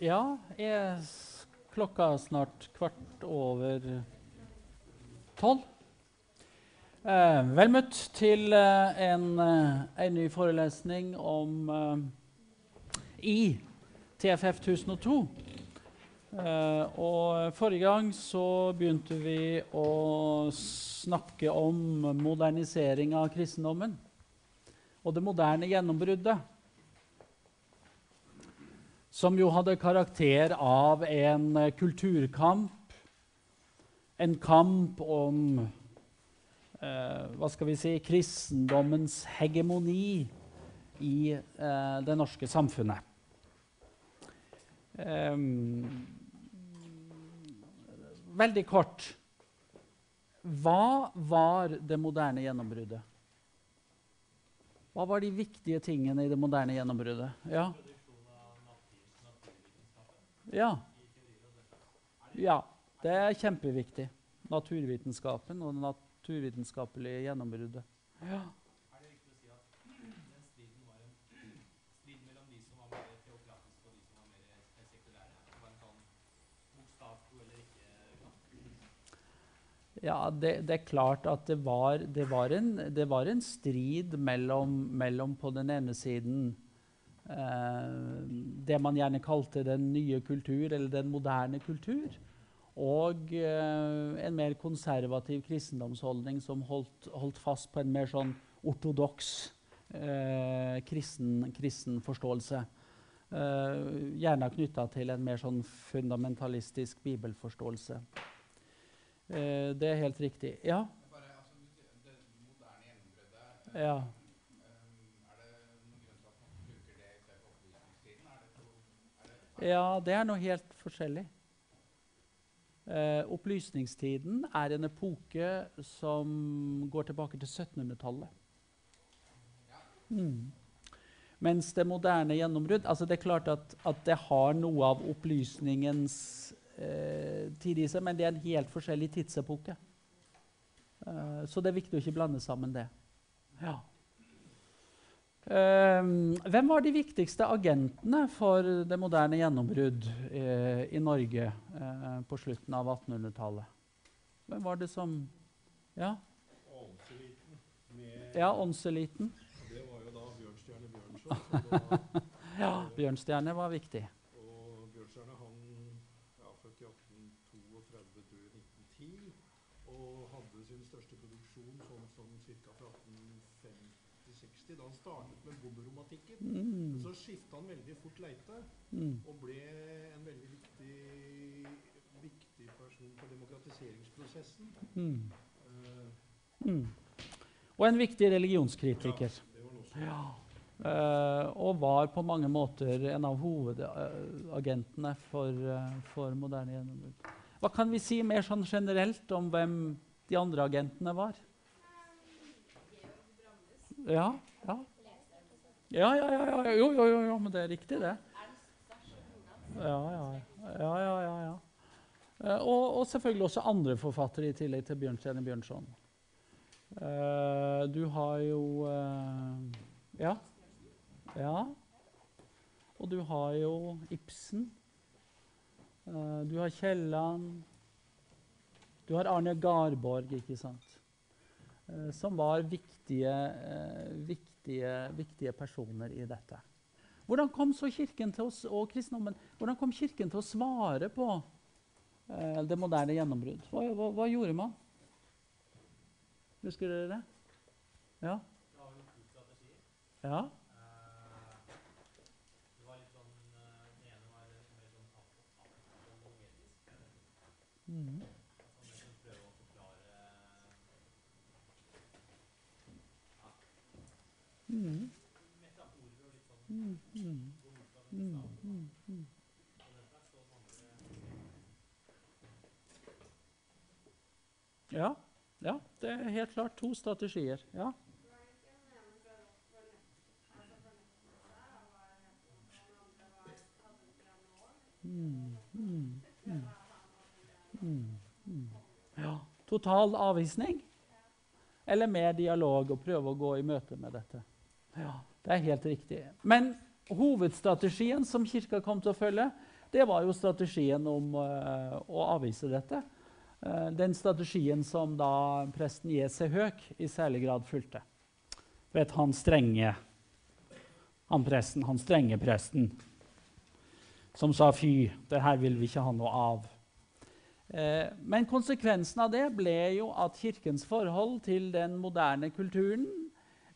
Ja, er klokka er snart kvart over tolv. Eh, vel møtt til eh, en, eh, en ny forelesning om eh, i TFF 1002. Eh, og forrige gang så begynte vi å snakke om modernisering av kristendommen og det moderne gjennombruddet som jo hadde karakter av en eh, kulturkamp. En kamp om eh, hva skal vi si, kristendommens hegemoni i eh, det norske samfunnet. Em, veldig kort Hva var det moderne gjennombruddet? Hva var de viktige tingene i det moderne gjennombruddet? Ja. Ja. ja. Det er kjempeviktig. Naturvitenskapen og det naturvitenskapelige gjennombruddet. Ja. Ja, det, det er klart at det var, det var, en, det var en strid mellom, mellom på den ene siden det man gjerne kalte den nye kultur, eller den moderne kultur, og eh, en mer konservativ kristendomsholdning som holdt, holdt fast på en mer sånn ortodoks eh, kristen, kristen forståelse. Eh, gjerne knytta til en mer sånn fundamentalistisk bibelforståelse. Eh, det er helt riktig. Ja? Altså, ja. um, er det noen grunn til at man bruker det istedenfor opplysningstiden? Er det to, er det, Ja, det er noe helt forskjellig. Eh, opplysningstiden er en epoke som går tilbake til 1700-tallet. Mm. Mens det moderne gjennombrudd altså Det er klart at, at det har noe av opplysningens eh, tid i seg, men det er en helt forskjellig tidsepoke. Eh, så det er viktig å ikke blande sammen det. Ja. Ehm, hvem var de viktigste agentene for det moderne gjennombrudd eh, i Norge eh, på slutten av 1800-tallet? Hvem var det som Ja, Åndseliten. ja åndseliten. Det var jo da Bjørnstjerne Bjørnson. Ja, Bjørnstjerne var viktig. Og Bjørnstjerne han ja, født i 1832, tror jeg, 1910, og hadde sin største produksjon sånn som ca. fra 1850-60, da han startet med bomberomatikken, Mm, så skifta han veldig fort leite, mm, og ble en veldig viktig, viktig person for demokratiseringsprosessen. mm, Uh, mm. Og en viktig religionskritiker. Ja. Uh, og var på mange måter en av hovedagentene for, uh, for moderne gjennombrudd. Hva kan vi si mer sånn generelt om hvem de andre agentene var? Ja, ja. Ja, ja, ja. Jo, jo, jo, men det er riktig, det. Ja, ja, ja, ja, ja. Eh, og, og selvfølgelig også andre forfattere i tillegg til Bjørnstjerne Bjørnson. Eh, du har jo eh, Ja. Ja. Og du har jo Ibsen. Du har Kielland. Du har Arne Garborg, ikke sant? Eh, som var viktige, eh, viktige, viktige personer i dette. Hvordan kom så kirken til oss, og kristendommen, hvordan kom kirken til å svare på eh, det moderne gjennombrudd? Hva, hva, hva gjorde man? Husker dere det? Ja? Ja? Eh, Ja. ja, det er helt klart to strategier. Ja. Ja. Total avvisning? Eller mer dialog og prøve å gå i møte med dette? Ja, det er helt riktig. Men hovedstrategien som kirka kom til å følge, det var jo strategien om eh, å avvise dette. Eh, den strategien som da presten J.C. Høek i særlig grad fulgte. Vet han strenge han presten, han strenge presten, som sa fy, det her vil vi ikke ha noe av. Eh, men konsekvensen av det ble jo at kirkens forhold til den moderne kulturen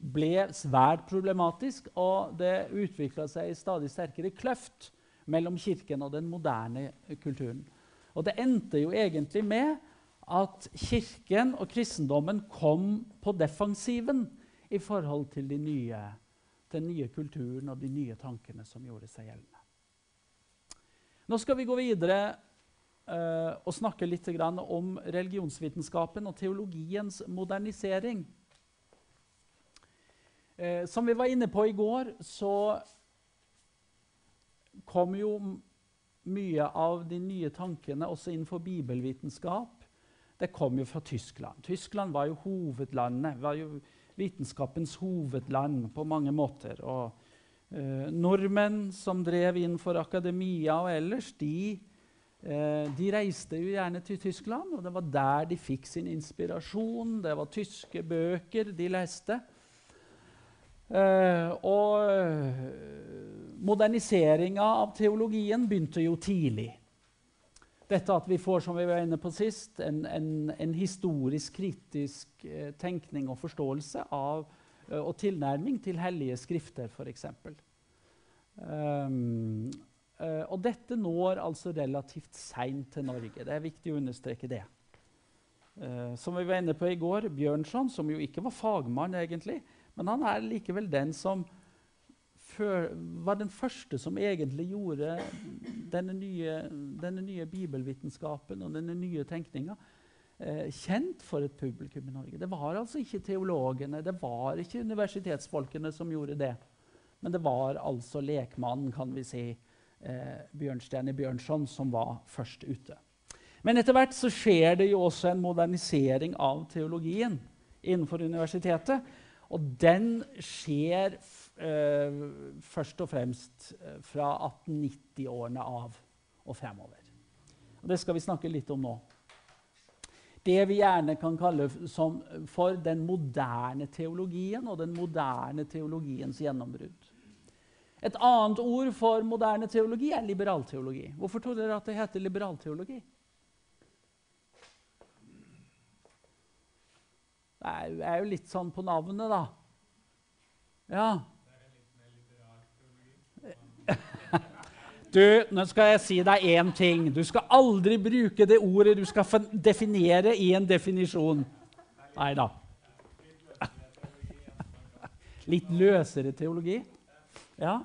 ble svært problematisk, og det utvikla seg i stadig sterkere kløft mellom kirken og den moderne kulturen. Og det endte jo egentlig med at kirken og kristendommen kom på defensiven i forhold til de nye, den nye kulturen og de nye tankene som gjorde seg gjeldende. Nå skal vi gå videre uh, og snakke litt om religionsvitenskapen og teologiens modernisering. Uh, som vi var inne på i går, så kom jo mye av de nye tankene også innenfor bibelvitenskap. Det kom jo fra Tyskland. Tyskland var jo hovedlandet. var jo vitenskapens hovedland på mange måter. Og eh, nordmenn som drev innenfor akademia og ellers, de, eh, de, reiste jo gjerne til Tyskland, og det var der de fikk sin inspirasjon. Det var tyske bøker de leste. Eh, og eh, moderniseringa av teologien begynte jo tidlig. Dette at vi får som vi var inne på sist, en, en, en historisk, kritisk eh, tenkning og forståelse av, og tilnærming til hellige skrifter, f.eks. Um, eh, og dette når altså relativt seint til Norge. Det er viktig å understreke det. Uh, som vi var inne på i går, Bjørnson, som jo ikke var fagmann, egentlig, men han er likevel den som var den første som egentlig gjorde denne nye, denne nye bibelvitenskapen og denne nye tenkninga eh, kjent for et publikum i Norge. Det var altså ikke teologene, det var ikke universitetsfolkene som gjorde det. Men det var altså lekmannen, kan vi si, eh, Bjørnstjerne Bjørnson, som var først ute. Men etter hvert så skjer det jo også en modernisering av teologien innenfor universitetet. Og den skjer eh, først og fremst eh, fra 1890-årene av og fremover. Og det skal vi snakke litt om nå. Det vi gjerne kan kalle for den moderne teologien og den moderne teologiens gjennombrudd. Et annet ord for moderne teologi er liberalteologi. Hvorfor tror dere at det heter liberalteologi? Det er jo litt sånn på navnet, da. Ja. Du, nå skal jeg si deg én ting. Du skal aldri bruke det ordet du skal definere i en definisjon. Nei da. Litt løsere teologi? Ja.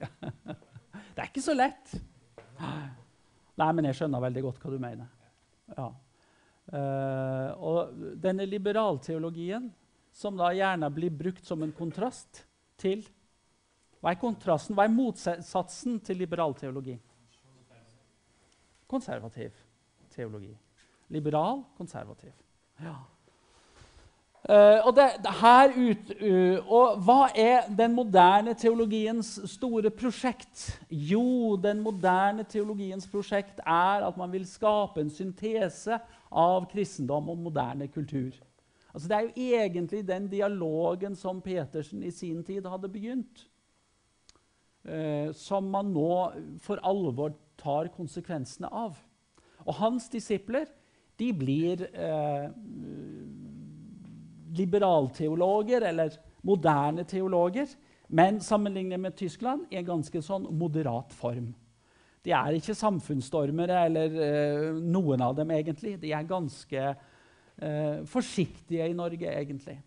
Det er ikke så lett. Nei, men jeg skjønner veldig godt hva du mener. Ja. Uh, og denne liberalteologien, som da gjerne blir brukt som en kontrast til hva er kontrasten? Hva er motsatsen til liberalteologi? Konservativ teologi. Liberal, konservativ. Ja. Uh, og, det, det ut, uh, og, hva er den moderne teologiens store prosjekt? Jo, den moderne teologiens prosjekt er at man vil skape en syntese av kristendom og moderne kultur. Altså, det er jo egentlig den dialogen som Petersen i sin tid hadde begynt eh, som man nå for alvor tar konsekvensene av. Og hans disipler de blir eh, liberalteologer, eller moderne teologer, men sammenlignet med Tyskland i en ganske sånn moderat form. De er ikke samfunnsstormere, eller eh, noen av dem egentlig. De er ganske eh, forsiktige i Norge, egentlig.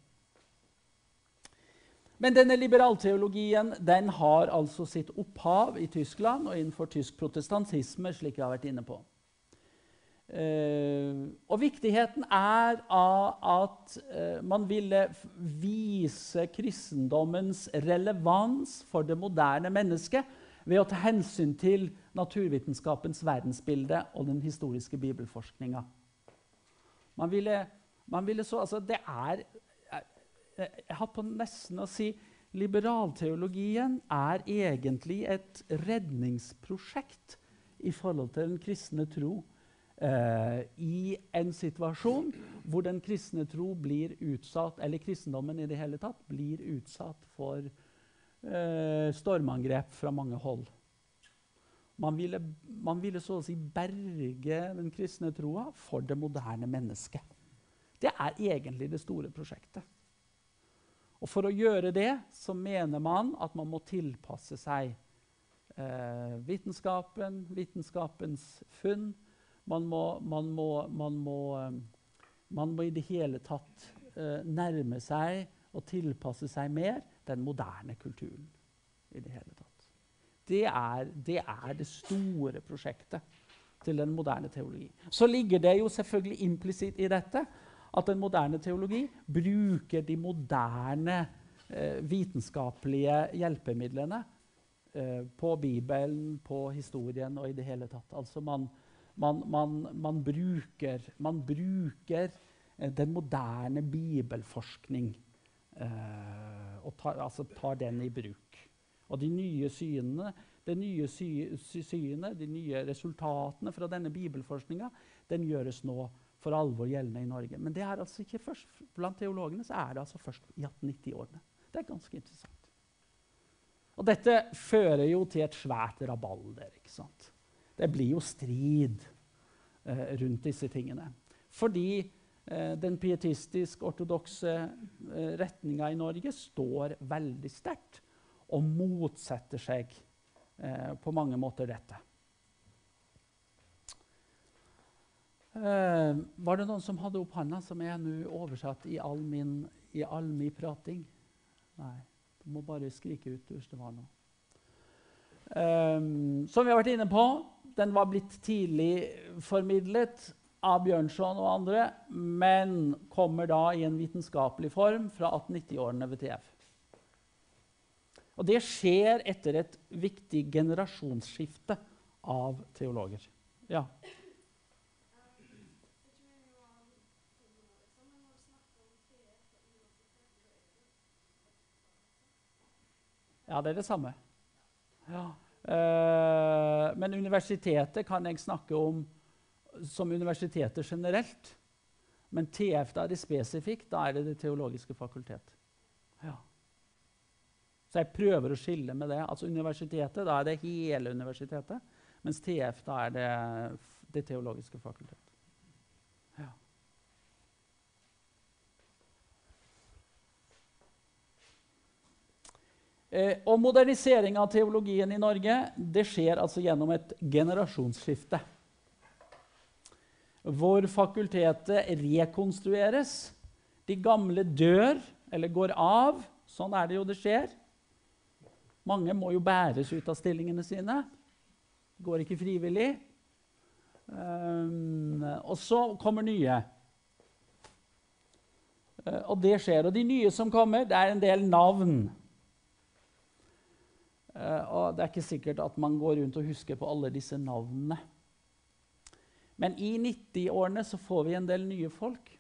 Men denne liberalteologien den har altså sitt opphav i Tyskland og innenfor tysk protestantisme, slik jeg har vært inne på. Uh, og viktigheten er av at uh, man ville vise kristendommens relevans for det moderne mennesket ved å ta hensyn til naturvitenskapens verdensbilde og den historiske bibelforskninga. Man ville, man ville så, altså, det er jeg har på nesten å si liberalteologien er egentlig et redningsprosjekt i forhold til den kristne tro eh, i en situasjon hvor den kristne tro blir utsatt, eller kristendommen i det hele tatt, blir utsatt for eh, stormangrep fra mange hold. Man ville, man ville, så å si berge den kristne troa for det moderne mennesket. Det er egentlig det store prosjektet. Og For å gjøre det så mener man at man må tilpasse seg eh, vitenskapen, vitenskapens funn. Man må, man må, man må, eh, man må i det hele tatt eh, nærme seg og tilpasse seg mer den moderne kulturen. i Det hele tatt. Det er, det er det store prosjektet til den moderne teologi. Så ligger det jo selvfølgelig implisitt i dette at den moderne teologi bruker de moderne eh, vitenskapelige hjelpemidlene eh, på Bibelen, på historien og i det hele tatt. Altså man, man, man, man bruker, bruker eh, den moderne bibelforskning eh, og tar, altså tar den i bruk. Og de nye synene, de nye sy, syene, de nye resultatene fra denne bibelforskninga, den gjøres nå for alvor gjeldende i Norge. Men det er altså ikke først, blant teologene så er det altså først i 1890-årene. Det er ganske interessant. Og dette fører jo til et svært rabalder. ikke sant? Det blir jo strid eh, rundt disse tingene. Fordi eh, den pietistisk-ortodokse eh, retninga i Norge står veldig sterkt og motsetter seg eh, på mange måter dette. Eh, var det noen som hadde opp hånda, som er nå oversatt i all min, i all min prating? Nei. Du må bare skrike ut hvis det var noe. Um, som vi har vært inne på, den var blitt tidlig formidlet av Bjørnson og andre, men kommer da i en vitenskapelig form fra 1890-årene ved TF. Og det skjer etter et viktig generasjonsskifte av teologer. Ja. Ja, det er det samme. Ja. Eh, men universitetet kan jeg snakke om som universitetet generelt. Men TF da er det spesifikt. Da er det Det teologiske fakultet. Ja. Så jeg prøver å skille med det. Altså Universitetet, da er det hele universitetet. Mens TF, da er det Det teologiske fakultet. Ja. Eh, og modernisering av teologien i Norge det skjer altså gjennom et generasjonsskifte. Hvor fakultetet rekonstrueres. De gamle dør eller går av. Sånn er det jo det skjer. Mange må jo bæres ut av stillingene sine. Det går ikke frivillig. Um, og så kommer nye. Uh, og det skjer. Og de nye som kommer, det er en del navn. Uh, og det er ikke sikkert at man går rundt og husker på alle disse navnene. Men i 90-årene så får vi en del nye folk.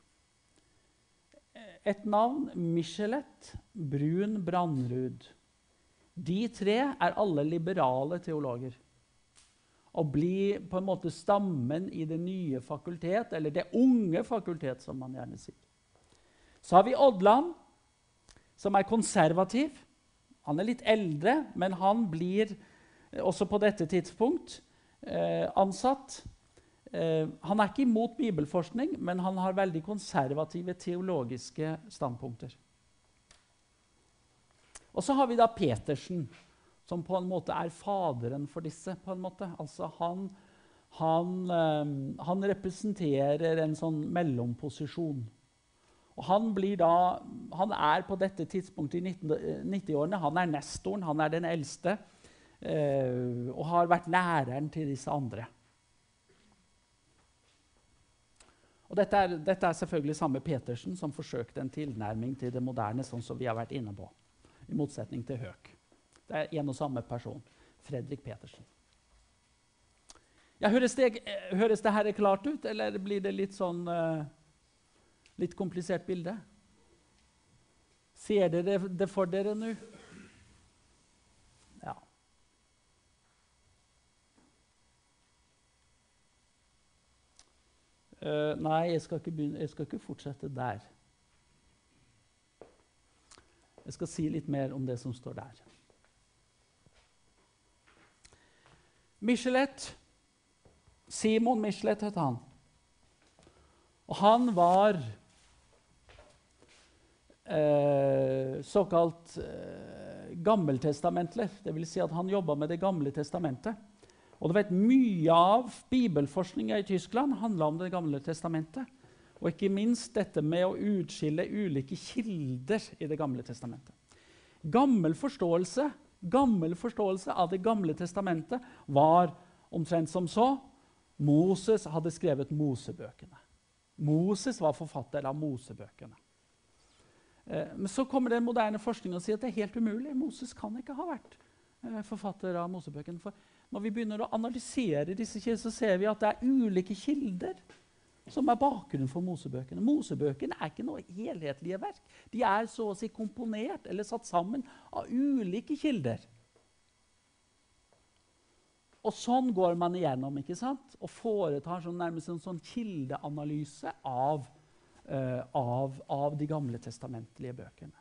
Et navn Michelet Brun Brandrud. De tre er alle liberale teologer. Og blir på en måte stammen i det nye fakultet, eller det unge fakultet, som man gjerne sier. Så har vi Odland, som er konservativ. Han er litt eldre, men han blir eh, også på dette tidspunkt eh, ansatt. Eh, han er ikke imot bibelforskning, men han har veldig konservative teologiske standpunkter. Og så har vi da Petersen, som på en måte er faderen for disse. på en måte. Altså han, han, eh, han representerer en sånn mellomposisjon. Og han, da, han er på dette tidspunktet i 90-årene han er nestoren, han er den eldste. Eh, og har vært læreren til disse andre. Og dette er, dette er, selvfølgelig samme Petersen som forsøkte en tilnærming til det moderne, sånn som vi har vært inne på, i motsetning til Høk. Det er en og samme person. Fredrik Petersen. Ja, høres, det, høres dette klart ut, eller blir det litt sånn uh, Litt komplisert bilde? Ser dere det for dere nå? Ja. Uh, nei, jeg skal, ikke begynne, jeg skal ikke fortsette der. Jeg skal si litt mer om det som står der. Michelet Simon Michelet het han. Og han var eh, såkalt eh, gammeltestamentler. Dvs. Si at han jobba med Det gamle testamentet. Og du vet, Mye av bibelforskninga i Tyskland handla om Det gamle testamentet. Og ikke minst dette med å utskille ulike kilder i Det gamle testamentet. Gammel forståelse, gammel forståelse av Det gamle testamentet var omtrent som så. Moses hadde skrevet Mosebøkene. Moses var forfatter av Mosebøkene. Eh, men så kommer den moderne forskningen og sier at det er helt umulig. Moses kan ikke ha vært eh, forfatter av Mosebøkene. For når vi begynner å analysere disse kildene, så ser vi at det er ulike kilder som er bakgrunnen for Mosebøkene. Mosebøkene er ikke noe helhetlige verk. De er så å si komponert eller satt sammen av ulike kilder. Og sånn går man igjennom ikke sant? og foretar sånn, nærmest en sånn kildeanalyse av, uh, av, av, de gamle testamentlige bøkene.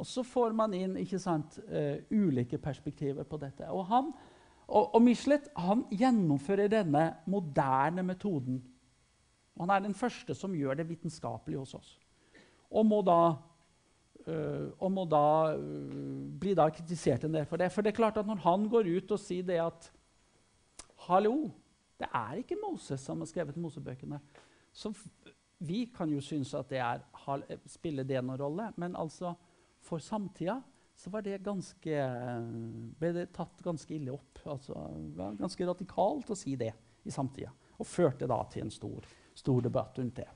Og så får man inn ikke sant, uh, ulike perspektiver på dette. Og, han, og, og Michelet han gjennomfører denne moderne metoden. Og han er den første som gjør det vitenskapelig hos oss. Og må da, øh, og må da bli da kritisert en del for det. For det er klart at når han går ut og sier det at Hallo! Det er ikke Moses som har skrevet Mosebøkene. Så vi kan jo synes at det er, spiller det noen rolle, men altså for samtida så var det ganske, ble det tatt ganske ille opp. Altså, det var ganske radikalt å si det i samtida. Og førte da til en stor, stor debatt rundt det.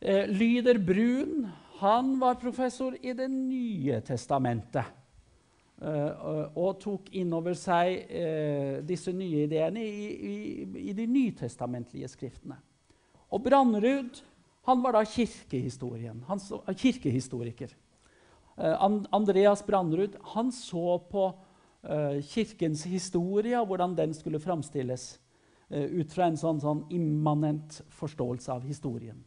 Eh, Lyder Brun han var professor i Det nye testamentet. Uh, og tok inn over seg eh, disse nye ideene i, i, i, de nytestamentlige skriftene. Og Brannerud han var da han så, kirkehistoriker. Uh, Andreas Brannerud han så på kirkens historie og hvordan den skulle framstilles ut fra en sånn, sånn immanent forståelse av historien.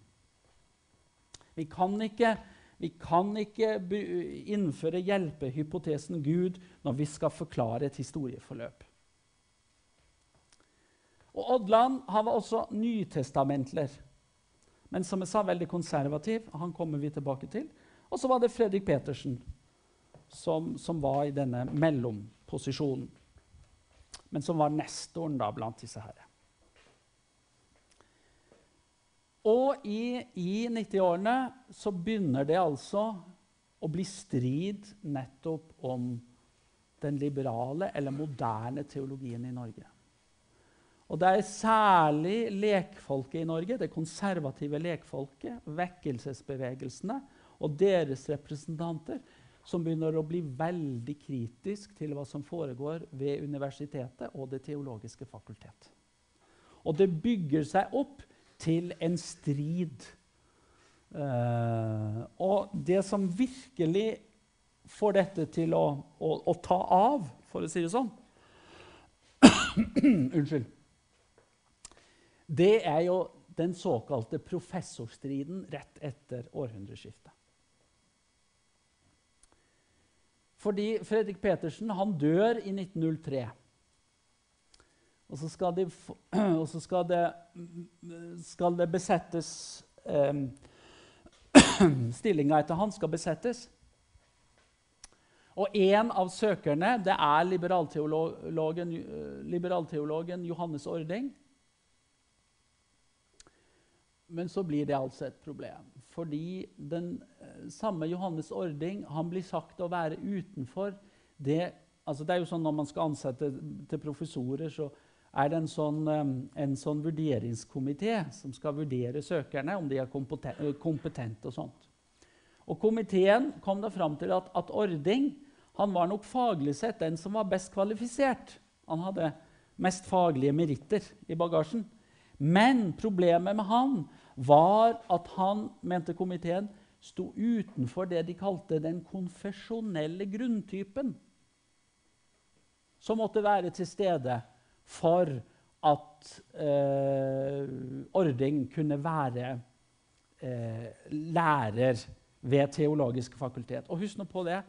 Vi kan ikke vi kan ikke innføre hjelpehypotesen Gud når vi skal forklare et historieforløp. Og Odland han var også nytestamentler, men som jeg sa, veldig konservativ. Han kommer vi tilbake til. Og så var det Fredrik Petersen, som, som var i denne mellomposisjonen. Men som var nestoren da blant disse her. Og i, i 90-årene så begynner det altså å bli strid nettopp om den liberale eller moderne teologien i Norge. Og det er særlig lekfolket i Norge, det konservative lekfolket, vekkelsesbevegelsene og deres representanter, som begynner å bli veldig kritisk til hva som foregår ved universitetet og Det teologiske fakultet. Og det bygger seg opp til en strid. Eh, og det som virkelig får dette til å, å, å ta av, for å si det sånn Unnskyld. Det er jo den såkalte professorstriden rett etter århundreskiftet. Fordi Fredrik Petersen han dør i 1903. Og så skal, de, og så skal, det, skal det, besettes eh, Stillinga etter han skal besettes. Og en av søkerne det er liberalteologen, liberalteologen Johannes Ording. Men så blir det altså et problem. Fordi den eh, samme Johannes Ording han blir sagt å være utenfor det altså Det er jo sånn Når man skal ansette til professorer, så er det en sånn, en sånn vurderingskomité som skal vurdere søkerne, om de er kompetente kompetent og sånt. Og Komiteen kom da fram til at, at Ording han var nok faglig sett den som var best kvalifisert. Han hadde mest faglige meritter i bagasjen. Men problemet med han var at han, mente komiteen, sto utenfor det de kalte den konfesjonelle grunntypen, som måtte være til stede for at eh, Ording kunne være eh, lærer ved Teologisk fakultet. Og husk nå på det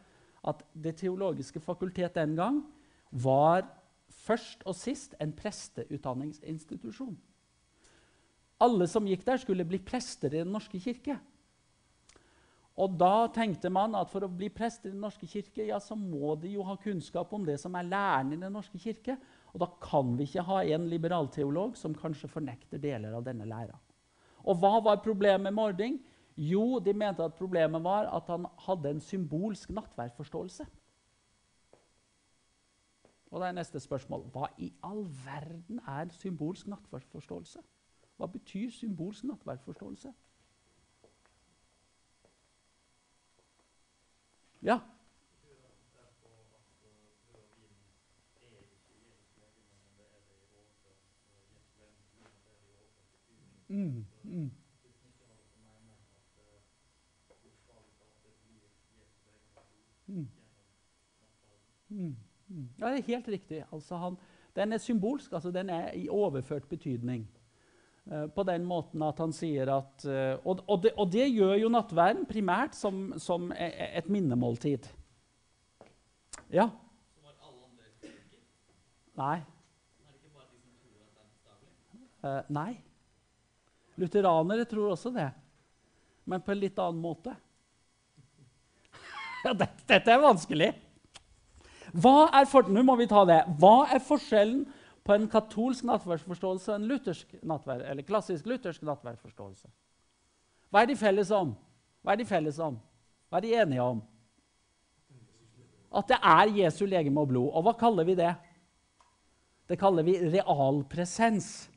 at Det teologiske fakultet den gang var først og sist en presteutdanningsinstitusjon. Alle som gikk der, skulle bli prester i Den norske kirke. Og da tenkte man at for å bli prester i Den norske kirke, ja, så må de jo ha kunnskap om det som er læren i Den norske kirke. Og da kan vi ikke ha en liberalteolog som kanskje fornekter deler av denne læra. Og hva var problemet med Mording? Jo, de mente at problemet var at han hadde en symbolsk nattverdforståelse. Og da er neste spørsmål hva i all verden er symbolsk nattverdforståelse? Hva betyr symbolsk nattverdforståelse? Ja. Mm, mm. Mm. Mm. Mm. Ja, det er helt riktig. Altså han, den er symbolsk, altså den er i overført betydning. Uh, på den måten at han sier at uh, og, og, det, og, det, gjør jo nattverden primært som, som e, e, et minnemåltid. Ja? Så var alle andre? Nei. Er det ikke bare de som tror at det er bokstavelig? Uh, nei. Lutheranere tror også det, men på en litt annen måte. Dette, dette er vanskelig. Hva er for, nå må vi ta det. Hva er forskjellen på en katolsk nattverdsforståelse og en luthersk nattverd, eller klassisk luthersk nattverdsforståelse? Hva er de felles om? Hva er de felles om? Hva er de enige om? At det er Jesu legeme og blod. Og hva kaller vi det? Det kaller vi realpresens.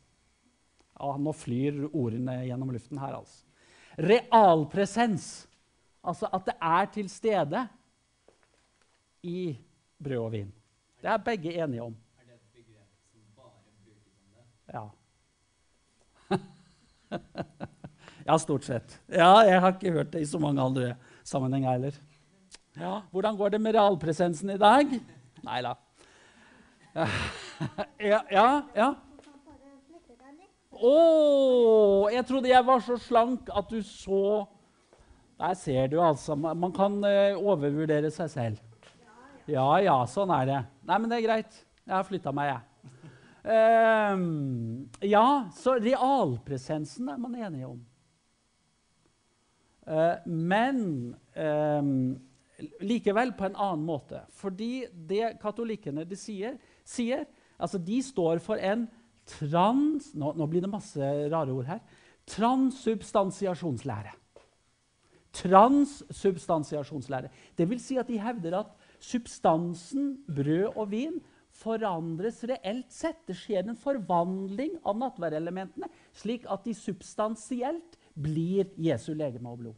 Ja, nå flyr ordene gjennom luften her, altså. Realpresens. Altså at det er til stede i brød og vin. Det er begge enige om. Er det et begrep som bare brukes om det? Ja. ja, stort sett. Ja, jeg har ikke hørt det i så mange andre sammenhenger heller. Ja, Hvordan går det med realpresensen i dag? Nei da. Ja, ja. ja. Å, jeg trodde jeg var så slank at du så Der ser du, altså. Man kan uh, overvurdere seg selv. Ja ja, sånn er det. Nei, men det er greit. Jeg har flytta meg, jeg. Um, ja, så realpresensen er man enige om. Uh, men um, likevel på en annen måte. Fordi det katolikkene de sier, sier altså De står for en trans... Nå, nå blir det masse rare ord her. Transsubstansiasjonslære. Transsubstansiasjonslære. Det vil si at de hevder at substansen brød og vin forandres reelt sett. Det skjer en forvandling av nattverdelementene, slik at de substansielt blir Jesu legeme og blod.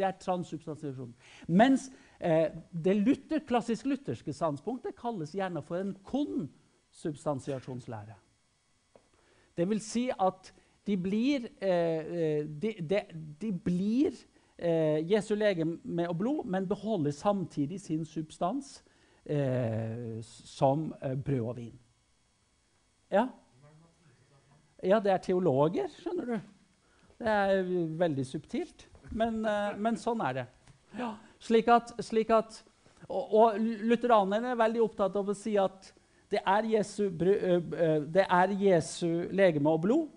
Det er transsubstansiasjon. Mens det Luther, klassisk lutherske standpunktet kalles gjerne for en konsubstansiasjonslære. Det vil si at de blir, eh, de, de, de blir eh, Jesu legeme og blod, men beholder samtidig sin substans eh, som eh, brød og vin. Ja? ja, det er teologer, skjønner du. Det er veldig subtilt, men, eh, men sånn er det. Ja, slik at, slik at og, og lutheranerne er veldig opptatt av å si at det er Jesu, det er Jesu legeme og blod,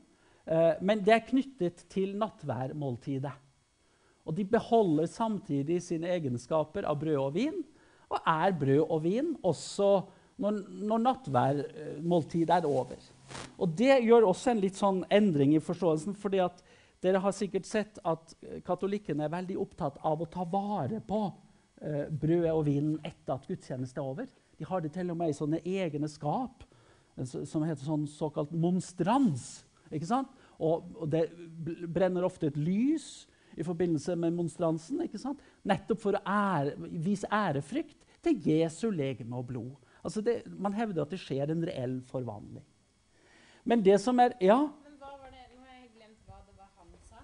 men det er knyttet til nattværmåltidet. Og de beholder samtidig sine egenskaper av brød og vin, og er brød og vin også når, når nattværmåltidet er over. Og Det gjør også en litt sånn endring i forståelsen. fordi at dere har sikkert sett at katolikkene er veldig opptatt av å ta vare på eh, brødet og vinen etter at gudstjenesten er over. De har det til og med i sånne egne skap eh, som heter sånn såkalt monstrans. ikke sant? Og, og det brenner ofte et lys i forbindelse med monstransen. ikke sant? Nettopp for å ære, vise ærefrykt til Jesu legeme og blod. Altså det, man hevder at det skjer en reell forvandling. Men det som er Ja? Men hva var det? Nå har jeg glemt hva det var han sa.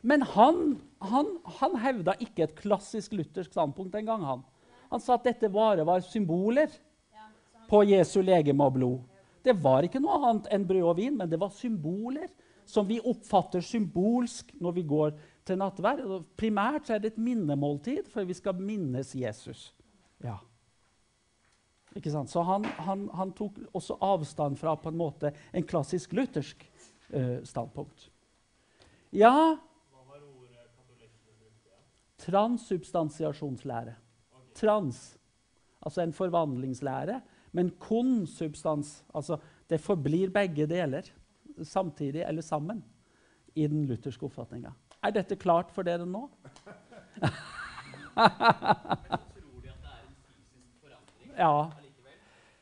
Men han, han, han hevda ikke et klassisk luthersk standpunkt engang. Han. han sa at dette bare var symboler. På Jesu legeme og blod. Det var ikke noe annet enn brød og vin, men det var symboler som vi oppfatter symbolsk når vi går til nattverd. Primært er det et minnemåltid, for vi skal minnes Jesus. Ja. Ikke sant? Så han, han, han tok også avstand fra på en måte en klassisk luthersk eh, standpunkt. Ja Hva var ordet katolikkene brukte? Ja? Transsubstansiasjonslære. Trans, altså en forvandlingslære. Men konsubstans, altså det forblir begge deler samtidig eller sammen i den lutherske oppfatninga. Er dette klart for dere nå? Ja.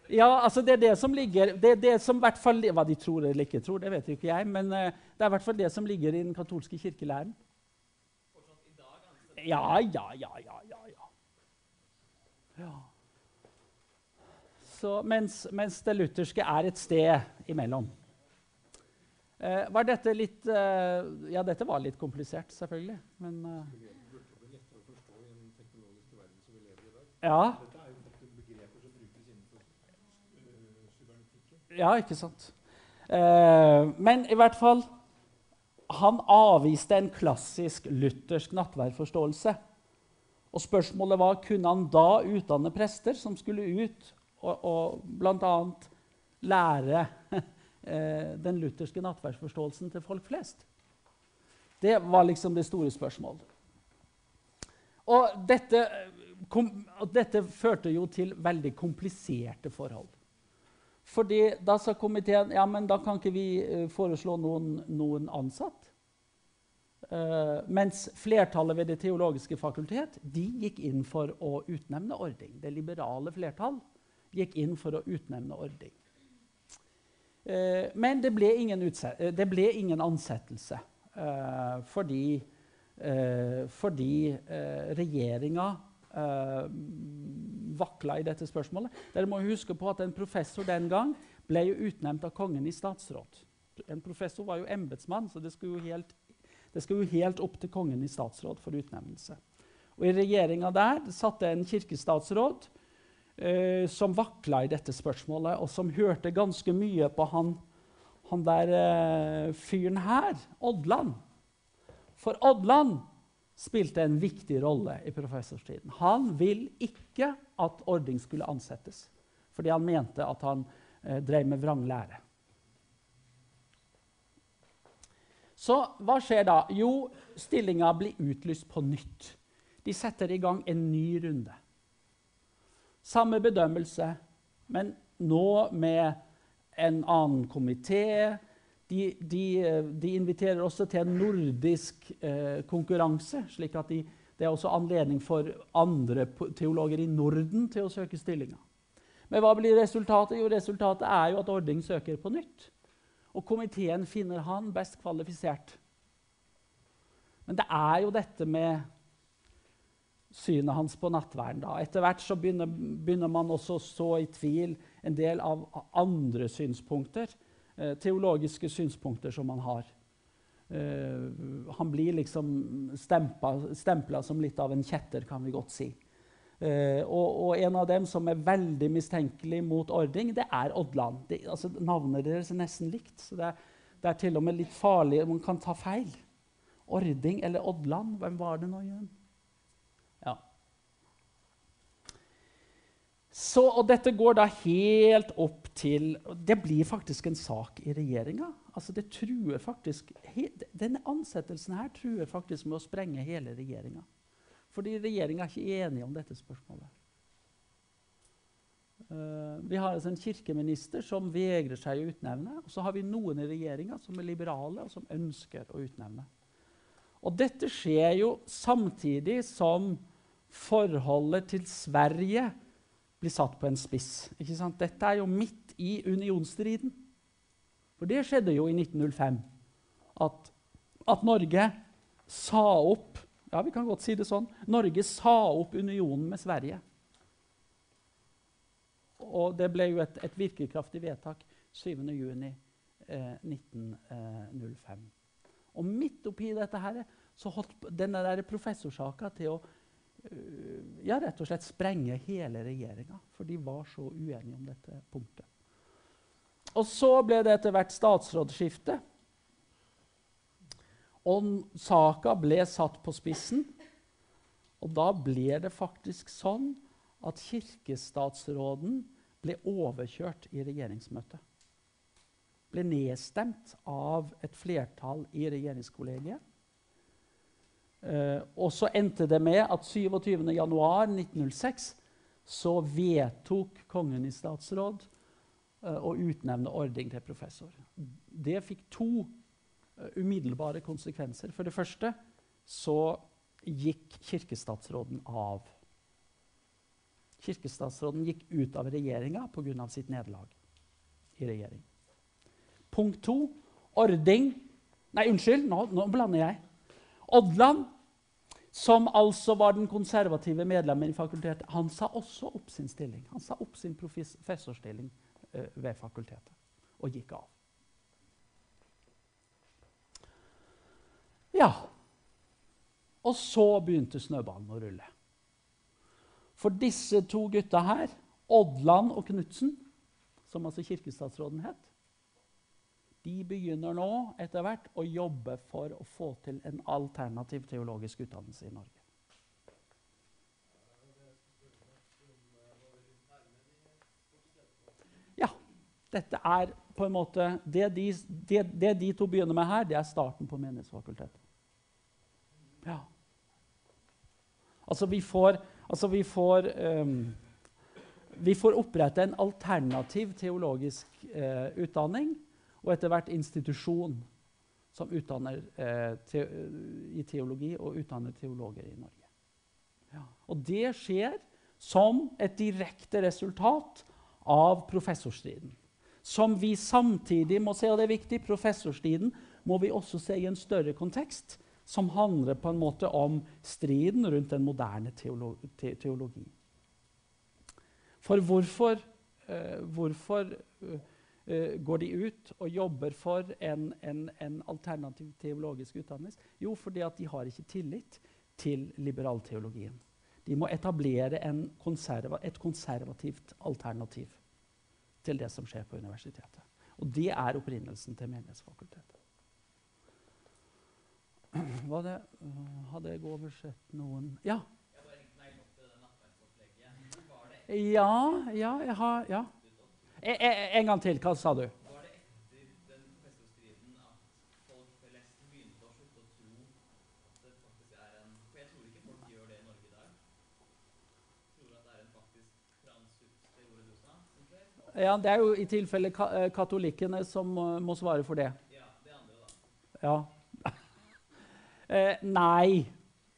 Ja, altså det er det som ligger det er det som hvert fall, Hva de tror eller ikke tror, det vet ikke jeg. Men eh, det er i hvert fall det som ligger i den katolske kirkelæren. Fortsatt i dag anser Ja, ja, ja, ja, ja. ja. ja. Så mens, mens det lutherske er et sted imellom. Eh, var dette litt eh, Ja, dette var litt komplisert, selvfølgelig. Men eh, ja. Ja, ikke sant. Eh, men i hvert fall Han avviste en klassisk luthersk nattverdforståelse. Og spørsmålet var kunne han da utdanne prester som skulle ut og, og bl.a. lære eh, den lutherske nattverdsforståelsen til folk flest. Det var liksom det store spørsmålet. Og dette, kom, dette førte jo til veldig kompliserte forhold. Fordi Da sa komiteen ja, men da kan ikke vi eh, foreslå noen, noen ansatt. Uh, mens flertallet ved Det teologiske fakultet de gikk inn for å utnevne ordning. Det liberale flertall gikk inn for å utnevne ordning. Uh, men det ble ingen, det ble ingen ansettelse uh, fordi, fordi regjeringa eh, vakla i dette spørsmålet. Dere må huske på at En professor den gang ble jo utnevnt av kongen i statsråd. En professor var jo embetsmann, så det skulle jo helt, det skulle jo helt opp til kongen i statsråd for utnevnelse. Og I regjeringa der satt det en kirkestatsråd uh, som vakla i dette spørsmålet, og som hørte ganske mye på han, han der uh, fyren her, Odland. For Odland spilte en viktig rolle i professorstiden. Han ville ikke at Ording skulle ansettes, fordi han mente at han eh, drev med vranglære. Så hva skjer da? Jo, stillinga blir utlyst på nytt. De setter i gang en ny runde. Samme bedømmelse, men nå med en annen komité. De, de, eh, de inviterer også til en nordisk eh, konkurranse, slik at de, det er også anledning for andre teologer i Norden til å søke stillinga. Men hva blir resultatet? Jo, resultatet er jo at Ording søker på nytt. Og komiteen finner han best kvalifisert. Men det er jo dette med synet hans på nattverden. da. Etter hvert så begynner, begynner man også å så i tvil en del av andre synspunkter. Eh, teologiske synspunkter som han har. Eh, han blir liksom stempla som litt av en kjetter, kan vi godt si. Uh, og, og en av dem som er veldig mistenkelig mot Ording, det er Oddland. De, altså, navnet deres er nesten likt, så det er, det er til og med litt farlig. Man kan ta feil. Ording eller Oddland, hvem var det nå igjen? Så, og dette går da helt opp til Det blir faktisk en sak i regjeringa. Altså Denne ansettelsen her truer faktisk med å sprenge hele regjeringa. Fordi regjeringa er ikke enige om dette spørsmålet. Uh, vi har altså en kirkeminister som vegrer seg å utnevne. Og så har vi noen i regjeringa som er liberale, og som ønsker å utnevne. Og dette skjer jo samtidig som forholdet til Sverige blir satt på en spiss. Dette er jo midt i unionsstriden. For det skjedde jo i 1905. At, at Norge sa opp Ja, vi kan godt si det sånn. Norge sa opp unionen med Sverige. Og det ble jo et, et virkekraftig vedtak 7.6.1905. Eh, 1905. Og midt oppi dette her, så holdt denne professorsaka til å ja, rett og slett sprenge hele regjeringa. For de var så uenige om dette punktet. Og så ble det etter hvert statsrådsskifte. Og saka ble satt på spissen. Og da ble det faktisk sånn at kirkestatsråden ble overkjørt i regjeringsmøtet. Ble nedstemt av et flertall i regjeringskollegiet. Eh, og så endte det med at 27.1.1906 så vedtok kongen i statsråd eh, å utnevne Ording til professor. Det fikk to eh, umiddelbare konsekvenser. For det første så gikk kirkestatsråden av. Kirkestatsråden gikk ut av regjeringa pga. sitt nederlag i regjering. Punkt to Ording Nei, unnskyld, nå, nå blander jeg. Odland, som altså var den konservative medlemmen i fakultetet, han sa også opp sin stilling. Han sa opp sin professorstilling eh, ved fakultetet og gikk av. Ja. Og så begynte snøballen å rulle. For disse to gutta her, Odland og Knutsen, som altså kirkestatsråden het, de begynner nå etter hvert å jobbe for å få til en alternativ teologisk utdannelse i Norge. Ja. Dette er på en måte Det de, det, det de to begynner med her, det er starten på Menighetsfakultetet. Ja. Altså, vi får, altså vi får um, vi får opprette en alternativ teologisk eh, utdanning og etter hvert institusjon som utdanner eh, te i teologi og utdanner teologer i Norge. Ja. Og det skjer som et direkte resultat av professorstriden. Som vi samtidig må se, og det er viktig, professorstriden må vi også se i en større kontekst som handler på en måte om striden rundt den moderne teolo te teologi. For hvorfor, uh, hvorfor uh, går de ut og jobber for en, en, en alternativ teologisk utdannelse? Jo, fordi at de har ikke tillit til liberalteologien. De må etablere konserva et konservativt alternativ til det som skjer på universitetet. Og det er opprinnelsen til Menighetsfakultetet. Var det, uh, hadde jeg oversett noen Ja. Ja, ja, jeg har ja. En, gang til. Hva sa du? Ja, Det er jo i tilfelle eh, katolikkene som må svare for det. Ja, det andre, da. Ja. eh, nei,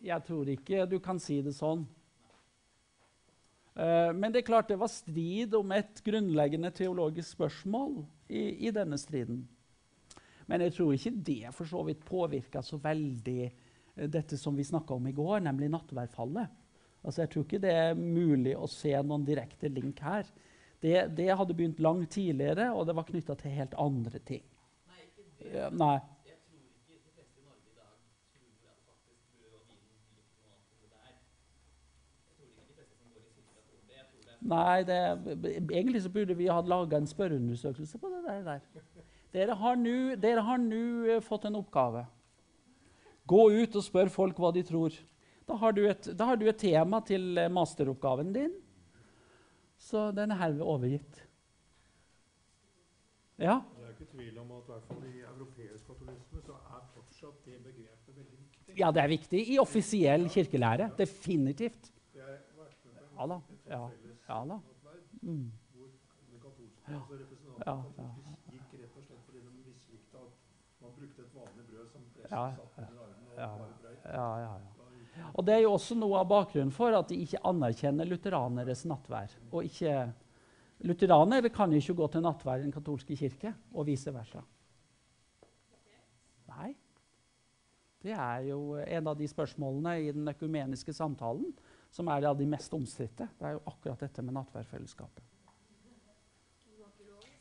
jeg tror ikke du kan si det sånn. Eh, men det er klart det var strid om et grunnleggende teologisk spørsmål i, i denne striden. Men jeg tror ikke det for så vidt påvirka så veldig eh, dette som vi snakka om i går, nemlig nattverdfallet. Altså, jeg tror ikke det er mulig å se noen direkte link her. Det, det hadde begynt langt tidligere, og det var knytta til helt andre ting. Nei, ikke det. Nei. Jeg tror ikke de fleste i Norge i dag tror at faktisk biologien blir noe annet enn det det er. Jeg tror ikke de fleste som går i kirka tror det. Jeg tror det er Nei, det, egentlig så burde vi ha laga en spørreundersøkelse på det der. der. Dere har nå- eh, fått en oppgave. Gå ut og spør folk hva de tror. Da har du et, da har du et tema til eh, masteroppgaven din. Så den er herved overgitt. Ja. Det er ikke tvil om at i hvert fall i europeisk katolisme så er fortsatt det begrepet veldig viktig. ja, det er viktig i offisiell kirkelære. Definitivt. Ja da. Ja, ja da. Mm. katolske Ja, altså ja, ja. gikk rett og slett fordi de mislikte at man brukte et vanlig brød som presten Ja, satt under armen og ja, bare brøt. Ja, ja, ja. Og Det er jo også noe av bakgrunnen for at de ikke anerkjenner lutheraneres nattvær. Og ikke, Lutheranere kan jo ikke gå til nattvær i den katolske kirke, og vice versa. Nei. Det er jo en av de spørsmålene i den økumeniske samtalen som er av de mest omstridte. Det er jo akkurat dette med nattverdfellesskapet.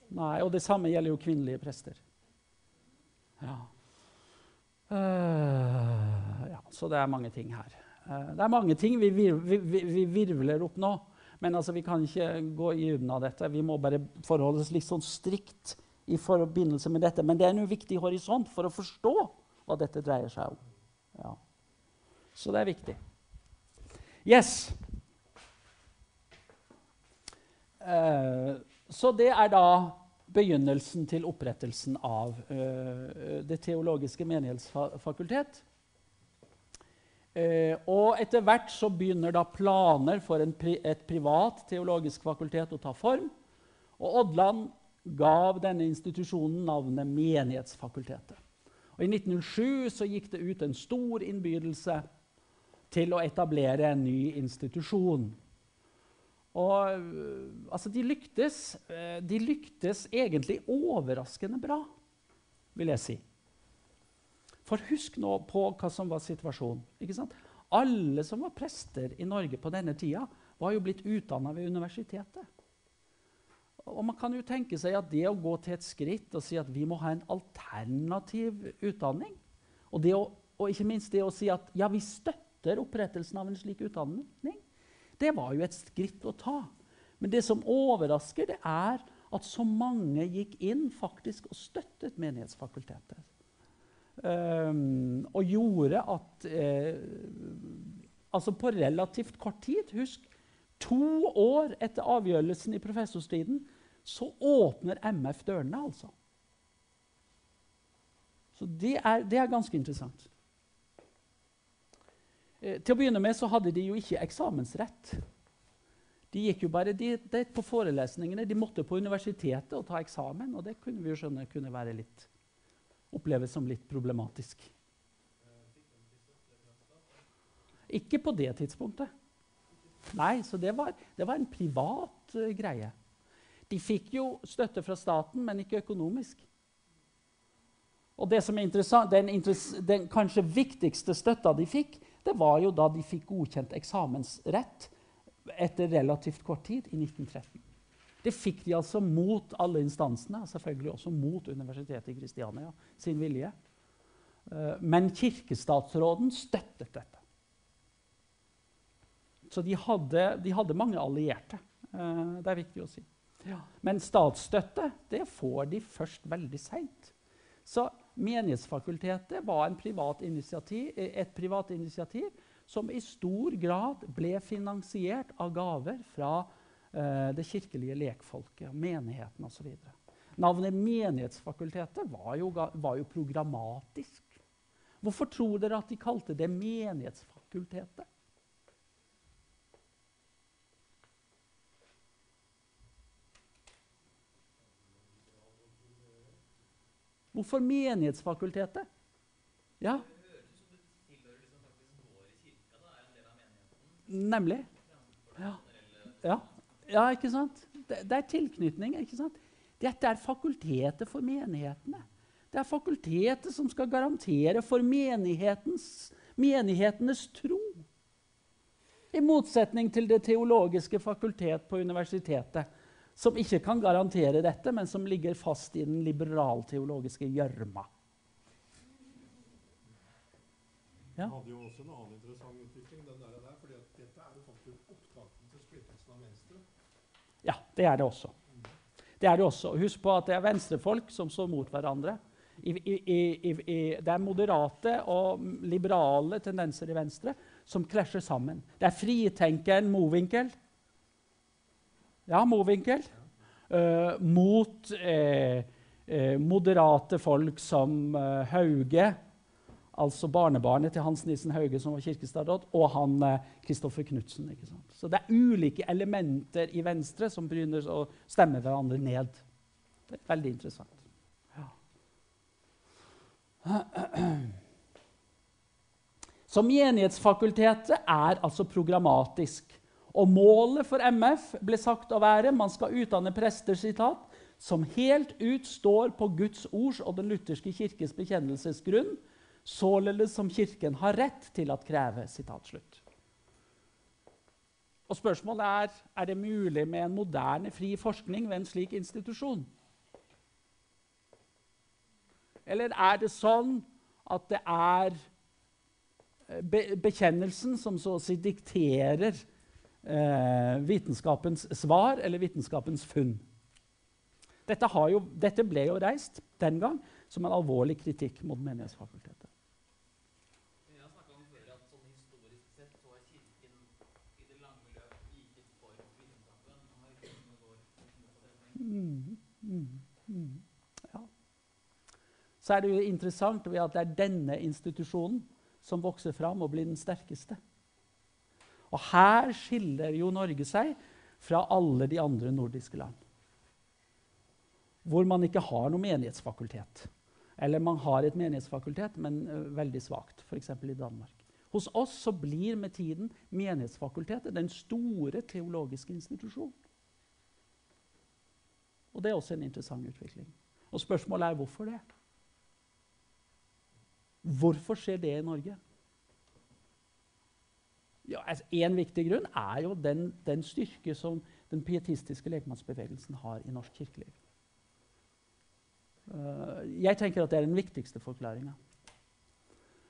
Nei, Og det samme gjelder jo kvinnelige prester. Ja. Uh, ja, så det er mange ting her. Uh, det er mange ting vi, vir vi, vi, vi virvler opp nå. Men altså, vi kan ikke gå i dybden dette. Vi må bare forholde oss litt sånn strikt i forbindelse med dette. Men det er en viktig horisont for å forstå hva dette dreier seg om. Ja. Så det er viktig. Yes. Uh, så det er da begynnelsen til opprettelsen av uh, Det teologiske menighetsfakultet. Uh, og etter hvert så begynner da planer for pri, et privat teologisk fakultet å ta form. Og Odland gav denne institusjonen navnet Menighetsfakultetet. Og I 1907 så gikk det ut en stor innbydelse til å etablere en ny institusjon. Og øh, altså, de lyktes, øh, de lyktes egentlig overraskende bra, vil jeg si. For husk nå på hva som var situasjonen. ikke sant? Alle som var prester i Norge på denne tida, var jo blitt utdanna ved universitetet. Og man kan jo tenke seg at det å gå til et skritt og si at vi må ha en alternativ utdanning, og, å, og ikke minst det å si at ja, vi støtter opprettelsen av en slik utdanning, det var jo et skritt å ta. Men det som overrasker, det er at så mange gikk inn faktisk og støttet Menighetsfakultetet. Um, og gjorde at eh, Altså på relativt kort tid Husk, to år etter avgjørelsen i professorstriden så åpner MF dørene, altså. Så det er, det er ganske interessant. Eh, til å begynne med så hadde de jo ikke eksamensrett. De gikk jo bare dit, på forelesningene. De måtte på universitetet og ta eksamen. Og det kunne vi jo skjønne kunne være litt, oppleves som litt problematisk. Ikke på det tidspunktet. Nei, så det var, det var en privat uh, greie. De fikk jo støtte fra staten, men ikke økonomisk. Og det som er interessant, den, den kanskje viktigste støtta de fikk, det var jo da de fikk godkjent eksamensrett etter relativt kort tid, i 1913. Det fikk de altså mot alle instansene, selvfølgelig også mot Universitetet i Kristiania sin vilje. Eh, men kirkestatsråden støttet dette. Så de hadde, de hadde mange allierte. Eh, det er viktig å si. Ja. Men statsstøtte det får de først veldig seint. Så Menighetsfakultetet var privat et privat initiativ som i stor grad ble finansiert av gaver fra eh, det kirkelige lekfolket, menigheten osv. Navnet Menighetsfakultetet var jo, var jo, programmatisk. Hvorfor tror dere at de kalte det Menighetsfakultetet? Hvorfor Menighetsfakultetet? Ja. Nemlig. Ja. ja. ja ikke sant? Det, det, er tilknytning. ikke sant? Dette er fakultetet for menighetene. Det er fakultetet som skal garantere for menighetenes tro. I motsetning til det teologiske fakultet på universitetet, som ikke kan garantere dette, men som ligger fast i den liberalteologiske gjørma. Ja. hadde jo også en annen interessant utvikling. den der, der fordi Dette er jo faktisk opptakten til splittelsen av Venstre. Ja, det er det også. Det er det også. Husk på at det er venstrefolk som står mot hverandre. I, i, i, det er moderate og liberale tendenser i Venstre som krasjer sammen. Det er fritenkeren Mowinckel ja, Mowinckel. Uh, mot eh, uh, moderate folk som Hauge, altså barnebarnet til Hans Nissen Hauge, som var kirkestadråd, og han Kristoffer Knutsen. Så det er ulike elementer i Venstre som begynner å stemme hverandre ned. Det er veldig interessant. Ja. Så menighetsfakultetet er altså programmatisk. Og målet for MF ble sagt å være man skal utdanne prester sitat, som helt ut står på Guds ords og den lutherske kirkes bekjennelsesgrunn, således som Kirken har rett til at kreve. Sitat. Og Spørsmålet er er det mulig med en moderne, fri forskning ved en slik institusjon. Eller er det sånn at det er bekjennelsen som så å si dikterer vitenskapens svar eller vitenskapens funn. Dette, har jo, dette ble jo reist den gang som en alvorlig kritikk mot Menighetsfakultetet. Sånn. Mm, mm, mm. Ja. Så er det jo interessant ved at det er denne institusjonen som vokser fram og blir den sterkeste. Og her skiller jo Norge seg fra alle de andre nordiske land. Hvor man ikke har noe menighetsfakultet. Eller man har et menighetsfakultet, men veldig svakt, f.eks. i Danmark. Hos oss så blir med tiden Menighetsfakultetet den store teologiske institusjonen. Og det er også en interessant utvikling. Og spørsmålet er hvorfor det? Hvorfor skjer det i Norge? Ja, altså, en viktig grunn er jo den, den styrke som den pietistiske lekmannsbevegelsen har i norsk kirkeliv. Uh, jeg tenker at det er den viktigste forklaringa.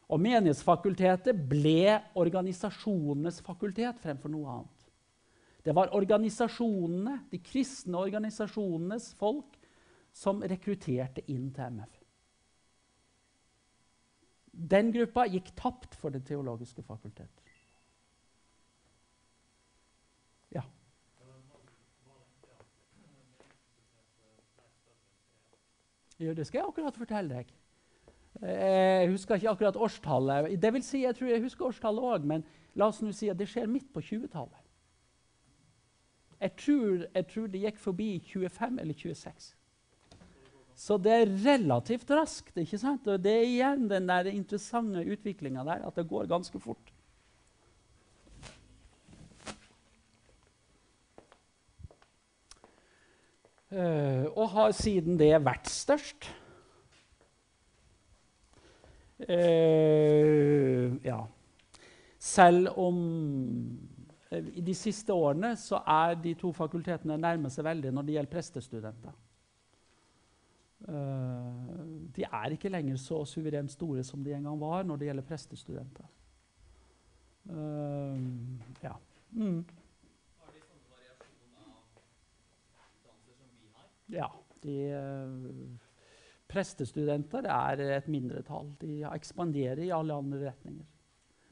Og Menighetsfakultetet ble organisasjonenes fakultet fremfor noe annet. Det var organisasjonene, de kristne organisasjonenes folk som rekrutterte inn til MF. Den gruppa gikk tapt for Det teologiske fakultet. Ja. Ja, det skal jeg akkurat fortelle deg. Jeg husker ikke akkurat årstallet. Det vil si, jeg tror jeg husker årstallet òg, men la oss nå si at det skjer midt på 20-tallet. Jeg jeg tror det gikk forbi 25 eller 26. Så det er relativt raskt. ikke sant? Og det er igjen den der interessante utviklinga der, at det går ganske fort. Og har siden det vært størst. Eh, ja. Selv om eh, i de siste årene så er de to fakultetene nærmer seg veldig når det gjelder prestestudenter. Eh, de er ikke lenger så suverent store som de en gang var når det gjelder prestestudenter. Eh, ja. Mm. Har de samme variasjon av utdannelser som vi har? Ja, de eh, Prestestudenter er et mindretall. De ekspanderer i alle andre retninger.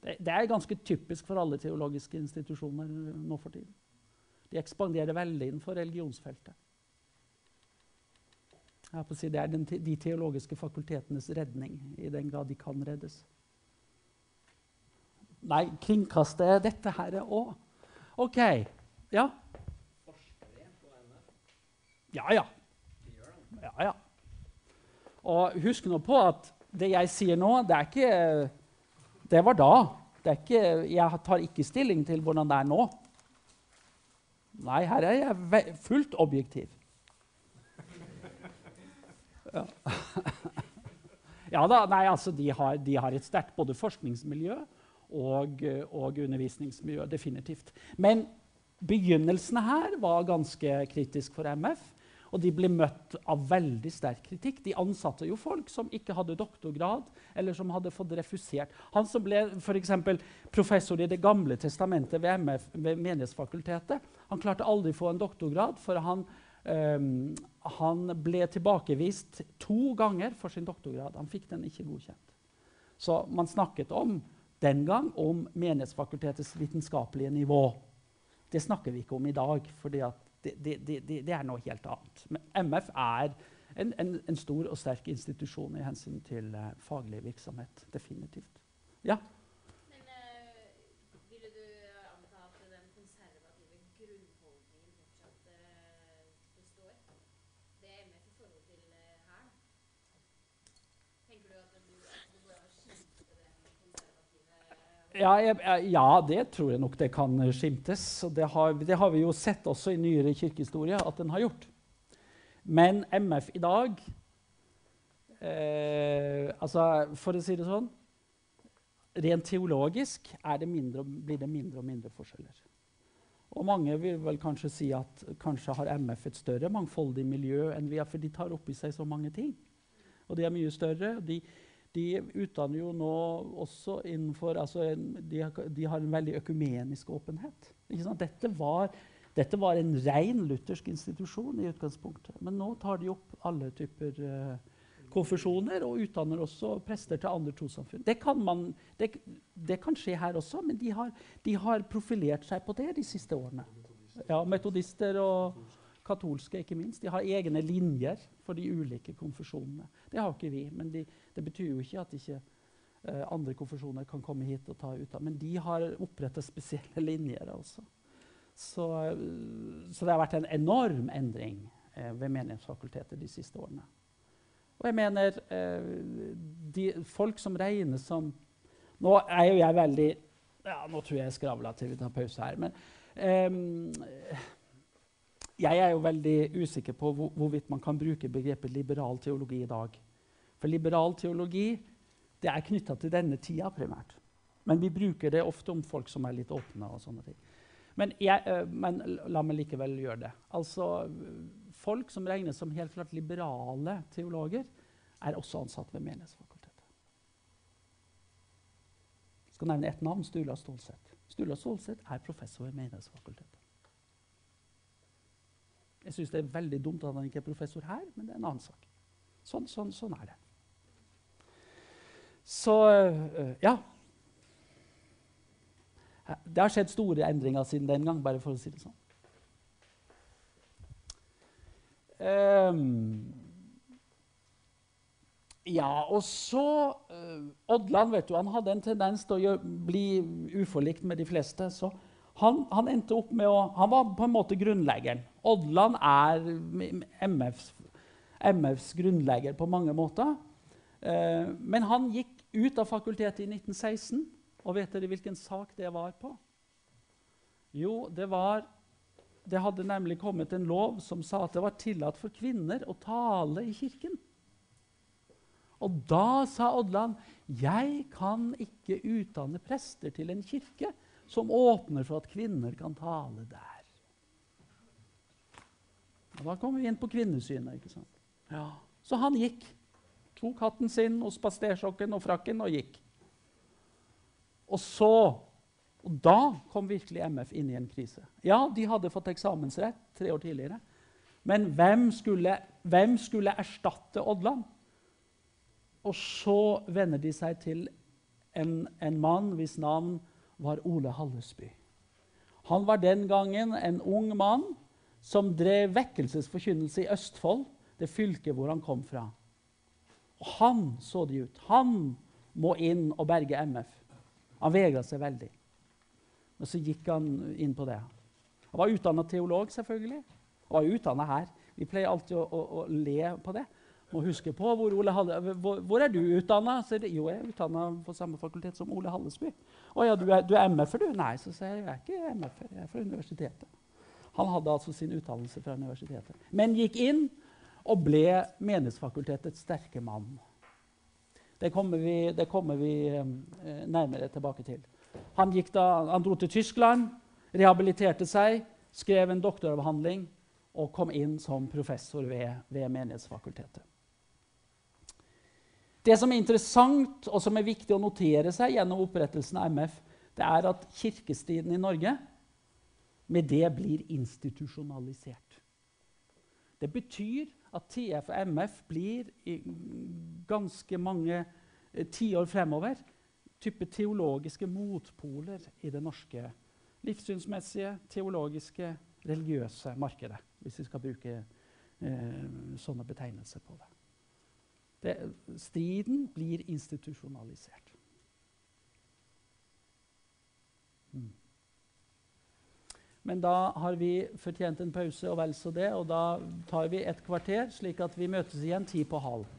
Det, det er ganske typisk for alle teologiske institusjoner nå for tiden. De ekspanderer veldig innenfor religionsfeltet. Jeg på å si Det er te- de teologiske fakultetenes redning, i den grad de kan reddes. Nei, kringkaste dette her òg. OK. Ja? Ja, ja. Ja, ja. Og husk nå på at det jeg sier nå, det er ikke Det var da. Det er ikke, jeg tar ikke stilling til hvordan det er nå. Nei, her er jeg fullt objektiv. Ja, ja da, nei, altså de har, de har et sterkt både forskningsmiljø og, og undervisningsmiljø, definitivt. Men begynnelsene her var ganske kritisk for MF. Og de ble møtt av veldig sterk kritikk. De ansatte jo folk som ikke hadde doktorgrad, eller som hadde fått refusert. Han som ble for professor i Det gamle testamentet ved, MF, ved Menighetsfakultetet, han klarte aldri å få en doktorgrad, for han, ehm, han ble tilbakevist to ganger for sin doktorgrad. Han fikk den ikke godkjent. Så man snakket om den gang om Menighetsfakultetets vitenskapelige nivå. Det snakker vi ikke om i dag, fordi at det, det, det, er noe helt annet. Men MF er en, en, en stor og sterk institusjon i hensyn til eh, faglig virksomhet. Definitivt. Ja? Men eh, ville du anta at den konservative grunnholdningen fortsatt eh, består? Det er MF i forhold til eh, Hæren? Tenker du at du, at det går an å skifte den konservative Ja, jeg, ja, det tror jeg nok det kan eh, skimtes. Det har, det har vi jo sett også i nyere kirkehistorie at den har gjort. Men MF i dag eh, altså For å si det sånn Rent teologisk det mindre, blir det mindre og mindre forskjeller. Og mange vil vel kanskje si at kanskje har MF et større mangfoldig miljø enn vi har, for de tar opp i seg så mange ting. Og de er mye større. og De, de utdanner jo nå også innenfor altså de, har- de har en veldig økumenisk åpenhet. Dette, var, dette var en ren luthersk institusjon i utgangspunktet. Men nå tar de opp alle typer uh, konfesjoner og utdanner også prester til andre trossamfunn. Det, det, det kan skje her også, men de har, de har profilert seg på det de siste årene. Ja, Metodister og katolske, ikke minst. De har egne linjer for de ulike konfesjonene. Det har ikke vi, men de, det betyr jo ikke at ikke uh, andre konfesjoner kan komme hit og ta ut av. Men de har oppretta spesielle linjer. altså. Så, eh, så det har vært en enorm endring eh, ved Menighetsfakultetet de siste årene. Og jeg mener eh, de, folk som regnes som Nå er jo jeg veldig ja, Nå tror jeg jeg skravla til vi tar pause her. Men eh, jeg er jo veldig usikker på hvor, hvorvidt man kan bruke begrepet liberal teologi i dag. For liberal teologi det er knytta til denne tida primært. Men vi bruker det ofte om folk som er litt åpne. og sånne ting. Men, jeg, øh, men la meg likevel gjøre det. Altså, Folk som regnes som helt klart liberale teologer, er også ansatt ved Menighetsfakultetet. Jeg skal nevne ett navn Stula Stålseth. Stula Stålseth er professor ved Menighetsfakultetet. Jeg syns det er veldig dumt at han ikke er professor her, men det er en annen sak. Sånn, sånn, sånn er det. Så øh, ja. Det har skjedd store endringer siden den gang, bare for å si det sånn. Um, ja, og så uh, Odland vet du, han hadde en tendens til å gjøre, bli uforlikt med de fleste. så han, han endte opp med å, han var på en måte grunnleggeren. Odland er MFs, MFs grunnlegger på mange måter. Eh, men han gikk ut av fakultetet i 1916. Og vet dere hvilken sak det var på? Jo, det var Det hadde nemlig kommet en lov som sa at det var tillatt for kvinner å tale i kirken. Og da sa Odland jeg kan ikke utdanne prester til en kirke som åpner for at kvinner kan tale der. Og da kommer vi inn på kvinnesynet. ikke sant? Ja. Så han gikk. Tok hatten sin og spaserstokken og frakken og gikk. Og så og Da kom virkelig MF inn i en krise. Ja, de hadde fått eksamensrett tre år tidligere. Men hvem skulle, hvem skulle erstatte Odland? Og så venner de seg til en, en mann hvis navn var Ole Hallesby. Han var den gangen en ung mann som drev vekkelsesforkynnelse i Østfold, det fylket hvor han kom fra. Og han så det ut. Han må inn og berge MF. Han vegra seg veldig. Men så gikk han inn på det. Han var utdanna teolog, selvfølgelig. Han var utdanna her. Vi pleier alltid å, å, å, le på det. Må huske på hvor, Halle, hvor, hvor er du utdanna? Jo, jeg er utdanna på samme fakultet som Ole Hallesby. Å ja, du er, er MF-er, du? Nei, så sier jeg jeg er ikke MF-er. Jeg er fra universitetet. Han hadde altså sin utdannelse fra universitetet. Men gikk inn og ble Menighetsfakultetets sterke mann. Det kommer vi, det kommer vi eh, nærmere tilbake til. Han, da, han, dro til Tyskland, rehabiliterte seg, skrev en doktoravhandling og kom inn som professor ved, ved Menighetsfakultetet. Det som er interessant og som er viktig å notere seg gjennom opprettelsen av MF, det er at kirkestriden i Norge med det blir institusjonalisert. Det betyr at TF og MF blir i ganske mange eh, tiår fremover type teologiske motpoler i det norske livssynsmessige, teologiske, religiøse markedet, hvis vi skal bruke eh, sånne betegnelser på det. Det. Striden blir institusjonalisert. Mm. Men da har vi fortjent en pause, og vel så det. Og da tar vi et kvarter, slik at vi møtes igjen ti på halv.